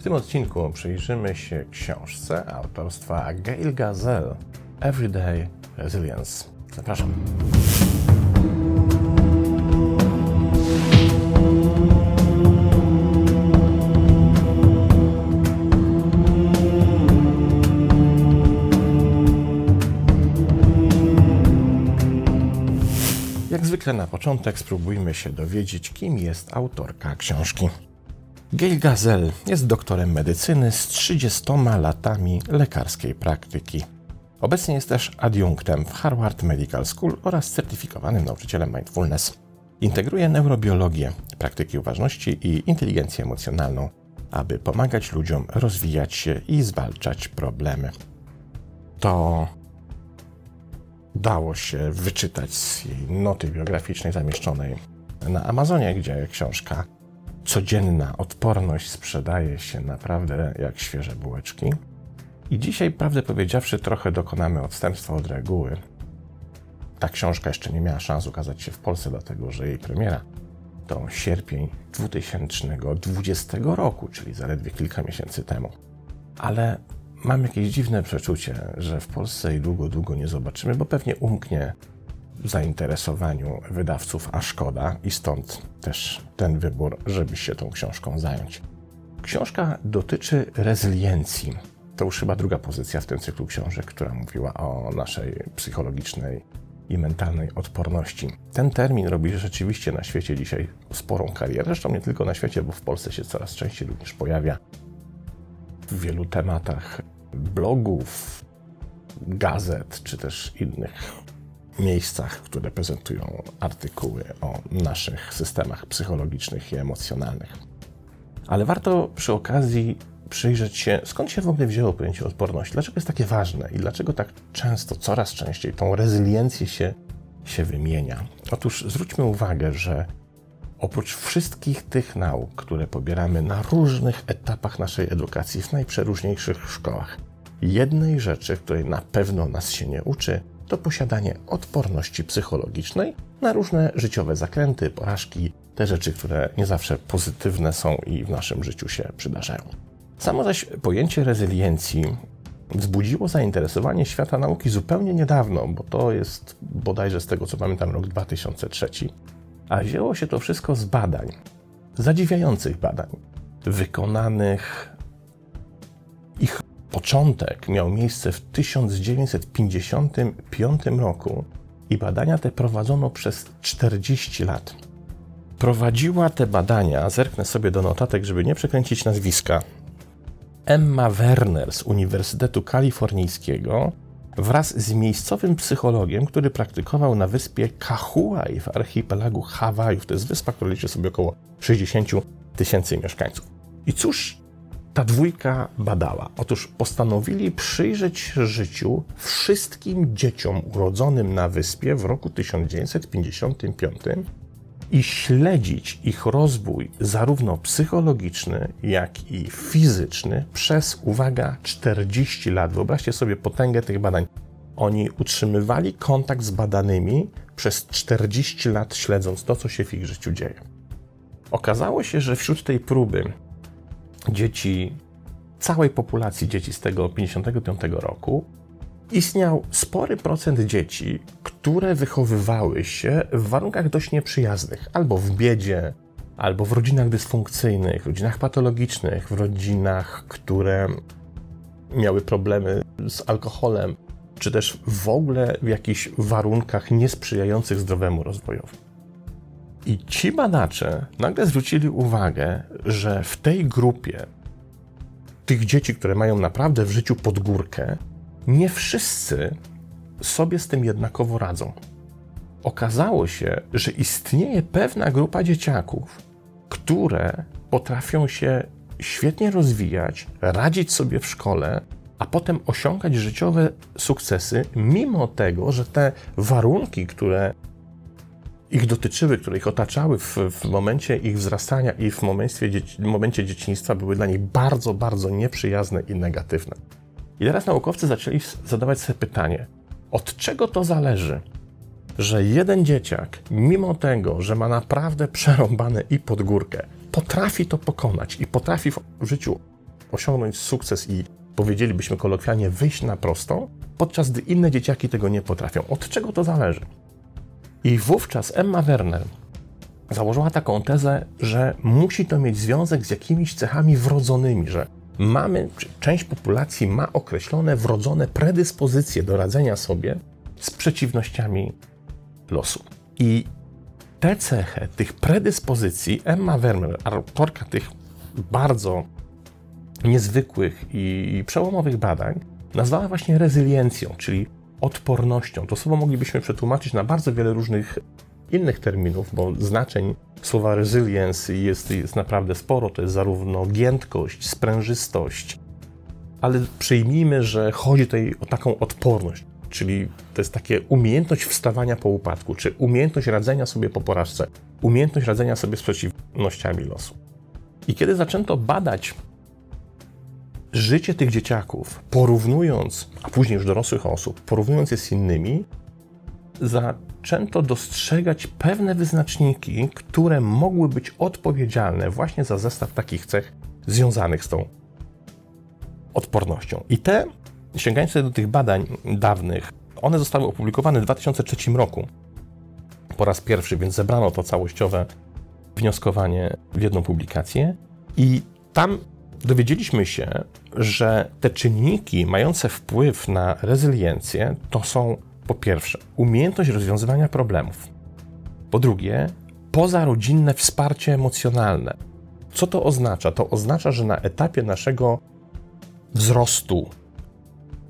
W tym odcinku przyjrzymy się książce autorstwa Gail Gazelle Everyday Resilience. Zapraszam. Jak zwykle na początek spróbujmy się dowiedzieć, kim jest autorka książki. Gail Gazelle jest doktorem medycyny z 30 latami lekarskiej praktyki. Obecnie jest też adiunktem w Harvard Medical School oraz certyfikowanym nauczycielem mindfulness. Integruje neurobiologię, praktyki uważności i inteligencję emocjonalną, aby pomagać ludziom rozwijać się i zwalczać problemy. To dało się wyczytać z jej noty biograficznej zamieszczonej na Amazonie, gdzie książka Codzienna odporność sprzedaje się naprawdę jak świeże bułeczki. I dzisiaj, prawdę powiedziawszy, trochę dokonamy odstępstwa od reguły. Ta książka jeszcze nie miała szans ukazać się w Polsce, dlatego że jej premiera to sierpień 2020 roku, czyli zaledwie kilka miesięcy temu. Ale mam jakieś dziwne przeczucie, że w Polsce jej długo, długo nie zobaczymy, bo pewnie umknie zainteresowaniu wydawców, a szkoda, i stąd też ten wybór, żeby się tą książką zająć. Książka dotyczy rezyliencji. To już chyba druga pozycja w tym cyklu książek, która mówiła o naszej psychologicznej i mentalnej odporności. Ten termin robi rzeczywiście na świecie dzisiaj sporą karierę, zresztą nie tylko na świecie, bo w Polsce się coraz częściej również pojawia w wielu tematach blogów, gazet czy też innych miejscach, które prezentują artykuły o naszych systemach psychologicznych i emocjonalnych. Ale warto przy okazji przyjrzeć się, skąd się w ogóle wzięło pojęcie odporności, dlaczego jest takie ważne i dlaczego tak często, coraz częściej tą rezyliencję się, się wymienia. Otóż zwróćmy uwagę, że oprócz wszystkich tych nauk, które pobieramy na różnych etapach naszej edukacji w najprzeróżniejszych szkołach, jednej rzeczy, której na pewno nas się nie uczy, to posiadanie odporności psychologicznej na różne życiowe zakręty, porażki, te rzeczy, które nie zawsze pozytywne są i w naszym życiu się przydarzają. Samo zaś pojęcie rezyliencji wzbudziło zainteresowanie świata nauki zupełnie niedawno, bo to jest bodajże z tego co pamiętam rok 2003. A wzięło się to wszystko z badań, zadziwiających badań, wykonanych ich Początek miał miejsce w 1955 roku i badania te prowadzono przez 40 lat. Prowadziła te badania, zerknę sobie do notatek, żeby nie przekręcić nazwiska, Emma Werner z Uniwersytetu Kalifornijskiego wraz z miejscowym psychologiem, który praktykował na wyspie Kauai w archipelagu Hawajów. To jest wyspa, która liczy sobie około 60 tysięcy mieszkańców. I cóż ta dwójka badała? Otóż postanowili przyjrzeć życiu wszystkim dzieciom urodzonym na wyspie w roku 1955 i śledzić ich rozwój zarówno psychologiczny, jak i fizyczny przez, uwaga, 40 lat. Wyobraźcie sobie potęgę tych badań. Oni utrzymywali kontakt z badanymi przez 40 lat, śledząc to, co się w ich życiu dzieje. Okazało się, że wśród tej próby dzieci, całej populacji dzieci z tego 55 roku, istniał spory procent dzieci, które wychowywały się w warunkach dość nieprzyjaznych, albo w biedzie, albo w rodzinach dysfunkcyjnych, w rodzinach patologicznych, w rodzinach, które miały problemy z alkoholem, czy też w ogóle w jakichś warunkach niesprzyjających zdrowemu rozwojowi. I ci badacze nagle zwrócili uwagę, że w tej grupie tych dzieci, które mają naprawdę w życiu podgórkę, nie wszyscy sobie z tym jednakowo radzą. Okazało się, że istnieje pewna grupa dzieciaków, które potrafią się świetnie rozwijać, radzić sobie w szkole, a potem osiągać życiowe sukcesy, mimo tego, że te warunki, które ich dotyczyły, które ich otaczały w, w momencie ich wzrastania i w momencie, dzieci, momencie dzieciństwa, były dla nich bardzo, bardzo nieprzyjazne i negatywne. I teraz naukowcy zaczęli zadawać sobie pytanie, od czego to zależy, że jeden dzieciak, mimo tego, że ma naprawdę przerąbane i pod górkę, potrafi to pokonać i potrafi w życiu osiągnąć sukces i powiedzielibyśmy kolokwialnie wyjść na prostą, podczas gdy inne dzieciaki tego nie potrafią. Od czego to zależy? I wówczas Emma Werner założyła taką tezę, że musi to mieć związek z jakimiś cechami wrodzonymi, że mamy, część populacji ma określone wrodzone predyspozycje do radzenia sobie z przeciwnościami losu. I tę cechę, tych predyspozycji Emma Werner, autorka tych bardzo niezwykłych i przełomowych badań, nazwała właśnie rezyliencją, czyli odpornością. To słowo moglibyśmy przetłumaczyć na bardzo wiele różnych innych terminów, bo znaczeń słowa resilience jest, jest naprawdę sporo. To jest zarówno giętkość, sprężystość, ale przyjmijmy, że chodzi tutaj o taką odporność, czyli to jest takie umiejętność wstawania po upadku, czy umiejętność radzenia sobie po porażce, umiejętność radzenia sobie z przeciwnościami losu. I kiedy zaczęto badać życie tych dzieciaków, porównując, a później już dorosłych osób, porównując je z innymi, zaczęto dostrzegać pewne wyznaczniki, które mogły być odpowiedzialne właśnie za zestaw takich cech związanych z tą odpornością. I te, sięgając do tych badań dawnych, one zostały opublikowane w 2003 roku po raz pierwszy, więc zebrano to całościowe wnioskowanie w jedną publikację. I tam dowiedzieliśmy się, że te czynniki mające wpływ na rezyliencję to są po pierwsze umiejętność rozwiązywania problemów, po drugie pozarodzinne wsparcie emocjonalne. Co to oznacza? To oznacza, że na etapie naszego wzrostu,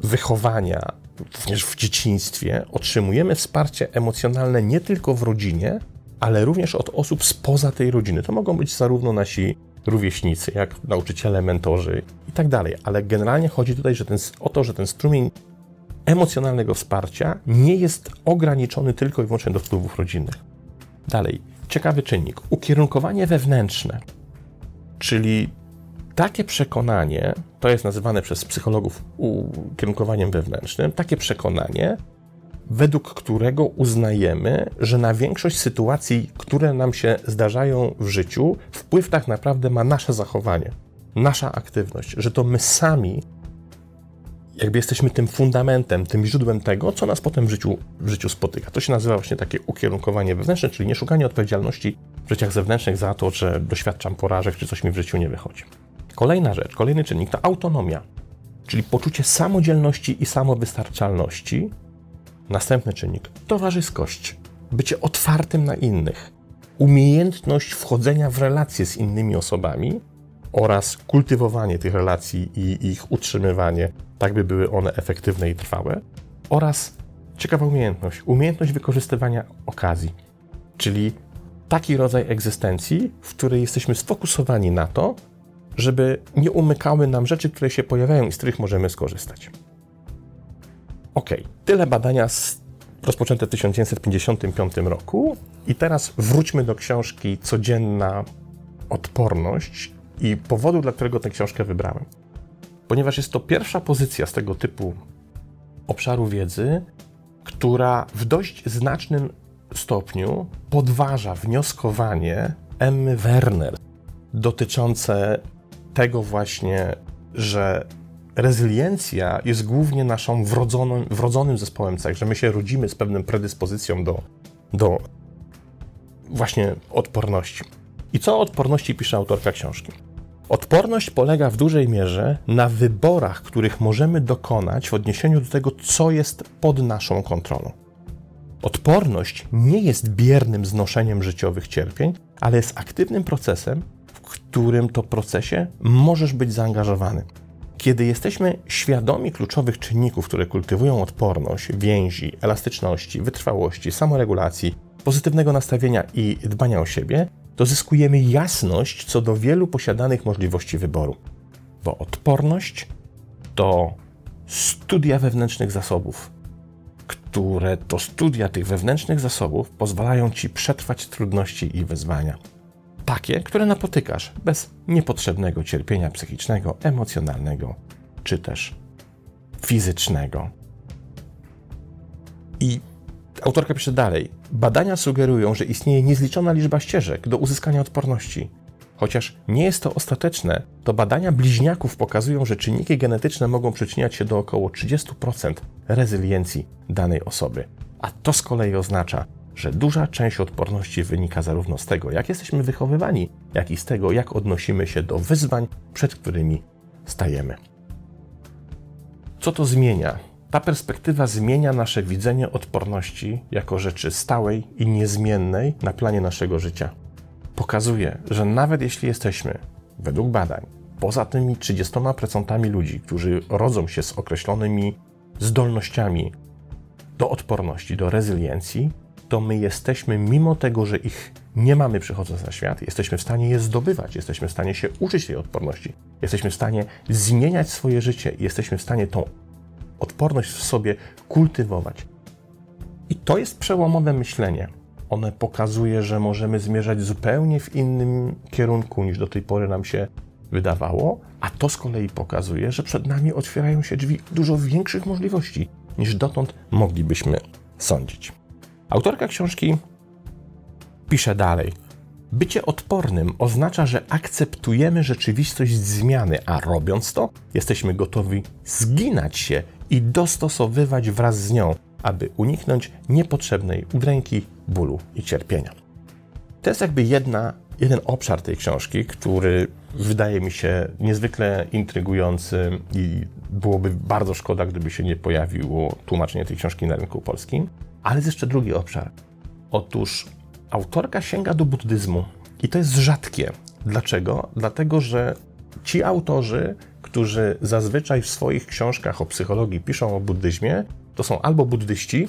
wychowania, również w dzieciństwie, otrzymujemy wsparcie emocjonalne nie tylko w rodzinie, ale również od osób spoza tej rodziny. To mogą być zarówno nasi rówieśnicy, jak nauczyciele, mentorzy i tak dalej. Ale generalnie chodzi tutaj że ten, o to, że ten strumień emocjonalnego wsparcia nie jest ograniczony tylko i wyłącznie do wpływów rodzinnych. Dalej, ciekawy czynnik. Ukierunkowanie wewnętrzne, czyli takie przekonanie, to jest nazywane przez psychologów ukierunkowaniem wewnętrznym, takie przekonanie, według którego uznajemy, że na większość sytuacji, które nam się zdarzają w życiu, wpływ tak naprawdę ma nasze zachowanie, nasza aktywność, że to my sami jakby jesteśmy tym fundamentem, tym źródłem tego, co nas potem w życiu, w życiu spotyka. To się nazywa właśnie takie ukierunkowanie wewnętrzne, czyli nie szukanie odpowiedzialności w życiach zewnętrznych za to, że doświadczam porażek, czy coś mi w życiu nie wychodzi. Kolejna rzecz, kolejny czynnik to autonomia, czyli poczucie samodzielności i samowystarczalności, Następny czynnik. Towarzyskość, bycie otwartym na innych, umiejętność wchodzenia w relacje z innymi osobami oraz kultywowanie tych relacji i ich utrzymywanie, tak by były one efektywne i trwałe, oraz ciekawa umiejętność umiejętność wykorzystywania okazji, czyli taki rodzaj egzystencji, w której jesteśmy sfokusowani na to, żeby nie umykały nam rzeczy, które się pojawiają i z których możemy skorzystać. Ok, tyle badania rozpoczęte w 1955 roku. I teraz wróćmy do książki Codzienna odporność i powodu, dla którego tę książkę wybrałem. Ponieważ jest to pierwsza pozycja z tego typu obszaru wiedzy, która w dość znacznym stopniu podważa wnioskowanie Emmy Werner dotyczące tego właśnie, że rezyliencja jest głównie naszą wrodzoną, wrodzonym zespołem cech, że my się rodzimy z pewną predyspozycją do, do właśnie odporności. I co o odporności pisze autorka książki? Odporność polega w dużej mierze na wyborach, których możemy dokonać w odniesieniu do tego, co jest pod naszą kontrolą. Odporność nie jest biernym znoszeniem życiowych cierpień, ale jest aktywnym procesem, w którym to procesie możesz być zaangażowany. Kiedy jesteśmy świadomi kluczowych czynników, które kultywują odporność, więzi, elastyczności, wytrwałości, samoregulacji, pozytywnego nastawienia i dbania o siebie, to zyskujemy jasność co do wielu posiadanych możliwości wyboru. Bo odporność to studia wewnętrznych zasobów, które to studia tych wewnętrznych zasobów pozwalają ci przetrwać trudności i wyzwania takie, które napotykasz bez niepotrzebnego cierpienia psychicznego, emocjonalnego czy też fizycznego. I autorka pisze dalej. Badania sugerują, że istnieje niezliczona liczba ścieżek do uzyskania odporności. Chociaż nie jest to ostateczne, to badania bliźniaków pokazują, że czynniki genetyczne mogą przyczyniać się do około 30% rezyliencji danej osoby. A to z kolei oznacza, że duża część odporności wynika zarówno z tego, jak jesteśmy wychowywani, jak i z tego, jak odnosimy się do wyzwań, przed którymi stajemy. Co to zmienia? Ta perspektywa zmienia nasze widzenie odporności jako rzeczy stałej i niezmiennej na planie naszego życia. Pokazuje, że nawet jeśli jesteśmy, według badań, poza tymi 30% ludzi, którzy rodzą się z określonymi zdolnościami do odporności, do rezyliencji, to my jesteśmy, mimo tego, że ich nie mamy przychodząc na świat, jesteśmy w stanie je zdobywać, jesteśmy w stanie się uczyć tej odporności, jesteśmy w stanie zmieniać swoje życie jesteśmy w stanie tą odporność w sobie kultywować. I to jest przełomowe myślenie. One pokazuje, że możemy zmierzać zupełnie w innym kierunku niż do tej pory nam się wydawało, a to z kolei pokazuje, że przed nami otwierają się drzwi dużo większych możliwości niż dotąd moglibyśmy sądzić. Autorka książki pisze dalej. Bycie odpornym oznacza, że akceptujemy rzeczywistość zmiany, a robiąc to, jesteśmy gotowi zginać się i dostosowywać wraz z nią, aby uniknąć niepotrzebnej udręki, bólu i cierpienia. To jest jakby jedna, jeden obszar tej książki, który wydaje mi się niezwykle intrygujący i byłoby bardzo szkoda, gdyby się nie pojawiło tłumaczenie tej książki na rynku polskim. Ale jest jeszcze drugi obszar. Otóż autorka sięga do buddyzmu i to jest rzadkie. Dlaczego? Dlatego, że ci autorzy, którzy zazwyczaj w swoich książkach o psychologii piszą o buddyzmie, to są albo buddyści,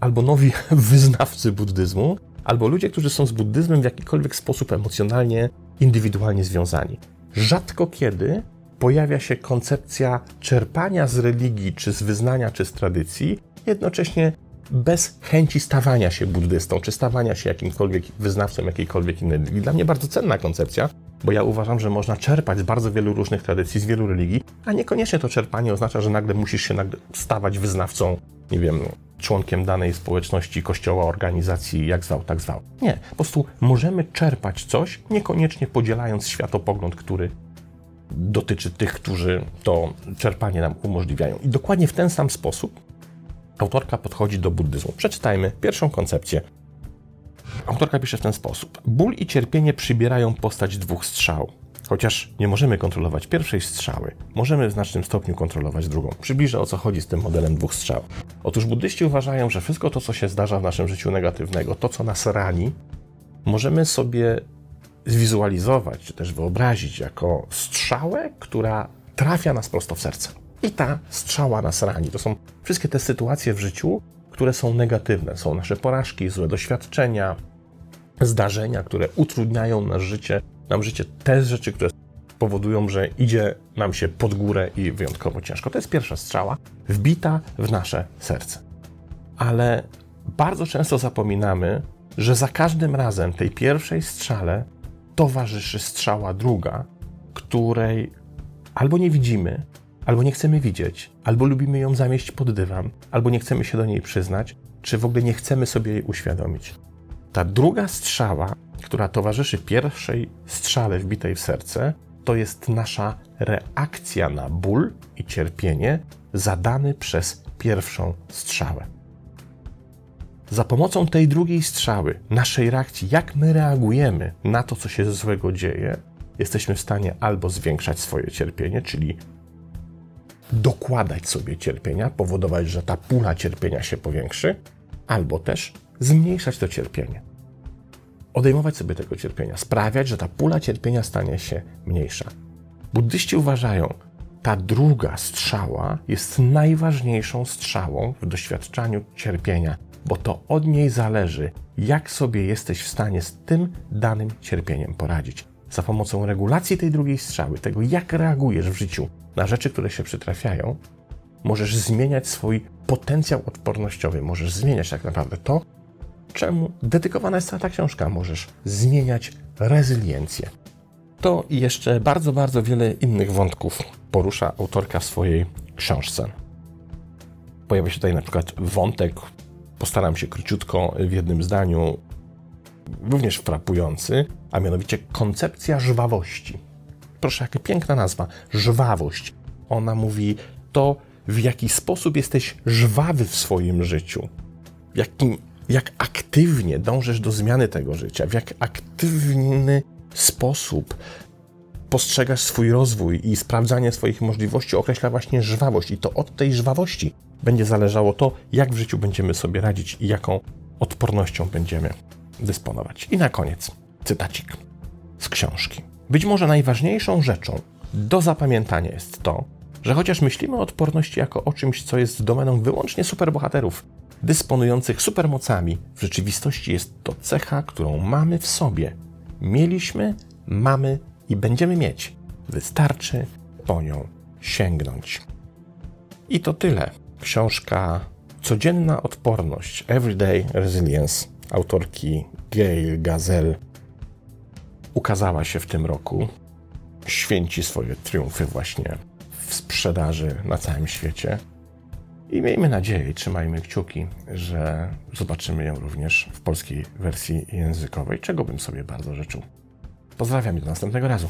albo nowi wyznawcy buddyzmu, albo ludzie, którzy są z buddyzmem w jakikolwiek sposób emocjonalnie, indywidualnie związani. Rzadko kiedy pojawia się koncepcja czerpania z religii, czy z wyznania, czy z tradycji, jednocześnie bez chęci stawania się buddystą, czy stawania się jakimkolwiek wyznawcą jakiejkolwiek innej religii. Dla mnie bardzo cenna koncepcja, bo ja uważam, że można czerpać z bardzo wielu różnych tradycji, z wielu religii, a niekoniecznie to czerpanie oznacza, że nagle musisz się nagle stawać wyznawcą, nie wiem, członkiem danej społeczności, kościoła, organizacji, jak zwał, tak zwał. Nie, po prostu możemy czerpać coś, niekoniecznie podzielając światopogląd, który dotyczy tych, którzy to czerpanie nam umożliwiają. I dokładnie w ten sam sposób autorka podchodzi do buddyzmu. Przeczytajmy pierwszą koncepcję. Autorka pisze w ten sposób. Ból i cierpienie przybierają postać dwóch strzał. Chociaż nie możemy kontrolować pierwszej strzały, możemy w znacznym stopniu kontrolować drugą. Przybliżę o co chodzi z tym modelem dwóch strzał. Otóż buddyści uważają, że wszystko to, co się zdarza w naszym życiu negatywnego, to, co nas rani, możemy sobie zwizualizować, czy też wyobrazić jako strzałę, która trafia nas prosto w serce. I ta strzała nas rani. To są wszystkie te sytuacje w życiu, które są negatywne. Są nasze porażki, złe doświadczenia, zdarzenia, które utrudniają nasze życie, nam życie, te rzeczy, które powodują, że idzie nam się pod górę i wyjątkowo ciężko. To jest pierwsza strzała, wbita w nasze serce. Ale bardzo często zapominamy, że za każdym razem tej pierwszej strzale towarzyszy strzała druga, której albo nie widzimy, albo nie chcemy widzieć, albo lubimy ją zamieść pod dywan, albo nie chcemy się do niej przyznać, czy w ogóle nie chcemy sobie jej uświadomić. Ta druga strzała, która towarzyszy pierwszej strzale wbitej w serce, to jest nasza reakcja na ból i cierpienie zadany przez pierwszą strzałę. Za pomocą tej drugiej strzały, naszej reakcji, jak my reagujemy na to, co się złego dzieje, jesteśmy w stanie albo zwiększać swoje cierpienie, czyli dokładać sobie cierpienia, powodować, że ta pula cierpienia się powiększy, albo też zmniejszać to cierpienie. Odejmować sobie tego cierpienia, sprawiać, że ta pula cierpienia stanie się mniejsza. Buddyści uważają, ta druga strzała jest najważniejszą strzałą w doświadczaniu cierpienia, bo to od niej zależy, jak sobie jesteś w stanie z tym danym cierpieniem poradzić. Za pomocą regulacji tej drugiej strzały, tego jak reagujesz w życiu na rzeczy, które się przytrafiają, możesz zmieniać swój potencjał odpornościowy, możesz zmieniać tak naprawdę to, czemu dedykowana jest cała ta książka. Możesz zmieniać rezyliencję. To i jeszcze bardzo, bardzo wiele innych wątków porusza autorka w swojej książce. Pojawia się tutaj na przykład wątek, postaram się króciutko w jednym zdaniu również frapujący, a mianowicie koncepcja żwawości. Proszę, jaka piękna nazwa żwawość. Ona mówi to, w jaki sposób jesteś żwawy w swoim życiu, jakim, jak aktywnie dążysz do zmiany tego życia, w jak aktywny sposób postrzegasz swój rozwój i sprawdzanie swoich możliwości określa właśnie żwawość. I to od tej żwawości będzie zależało to, jak w życiu będziemy sobie radzić i jaką odpornością będziemy dysponować. I na koniec cytacik z książki. Być może najważniejszą rzeczą do zapamiętania jest to, że chociaż myślimy o odporności jako o czymś, co jest domeną wyłącznie superbohaterów, dysponujących supermocami, w rzeczywistości jest to cecha, którą mamy w sobie. Mieliśmy, mamy i będziemy mieć. Wystarczy po nią sięgnąć. I to tyle. Książka Codzienna odporność Everyday Resilience autorki Gail Gazelle ukazała się w tym roku. Święci swoje triumfy właśnie w sprzedaży na całym świecie. I miejmy nadzieję, trzymajmy kciuki, że zobaczymy ją również w polskiej wersji językowej, czego bym sobie bardzo życzył. Pozdrawiam i do następnego razu.